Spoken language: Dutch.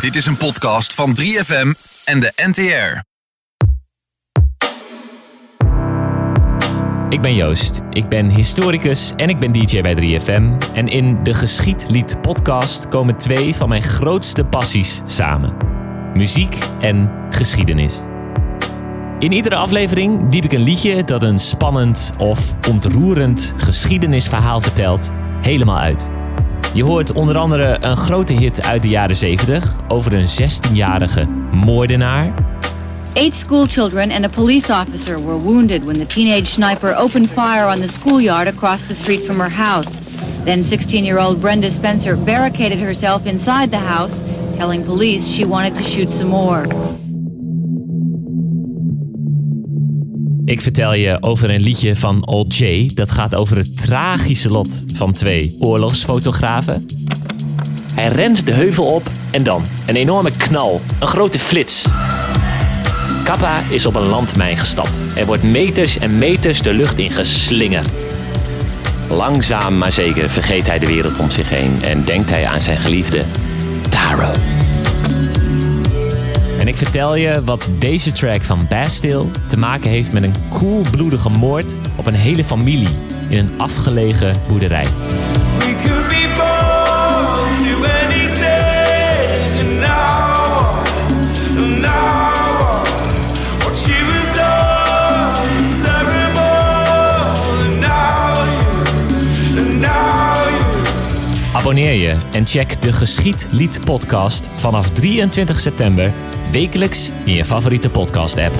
Dit is een podcast van 3FM en de NTR. Ik ben Joost, ik ben historicus en ik ben DJ bij 3FM. En in de Geschiedlied podcast komen twee van mijn grootste passies samen. Muziek en geschiedenis. In iedere aflevering diep ik een liedje dat een spannend of ontroerend geschiedenisverhaal vertelt, helemaal uit. Je hoort onder andere een grote hit uit de jaren 70 over een 16-jarige moordenaar. Eight school children and a police officer were wounded when the teenage sniper opened fire on the schoolyard across the street from her house. Then 16 year old Brenda Spencer barricaded herself inside the house, telling police she wanted to shoot some more. Ik vertel je over een liedje van Old J. Dat gaat over het tragische lot van twee oorlogsfotografen. Hij rent de heuvel op en dan een enorme knal, een grote flits. Kappa is op een landmijn gestapt. Er wordt meters en meters de lucht in geslingerd. Langzaam maar zeker vergeet hij de wereld om zich heen en denkt hij aan zijn geliefde Taro. Ik vertel je wat deze track van Bastille te maken heeft met een koelbloedige moord op een hele familie in een afgelegen boerderij. Abonneer je en check de Geschiedlied podcast vanaf 23 september wekelijks in je favoriete podcast app.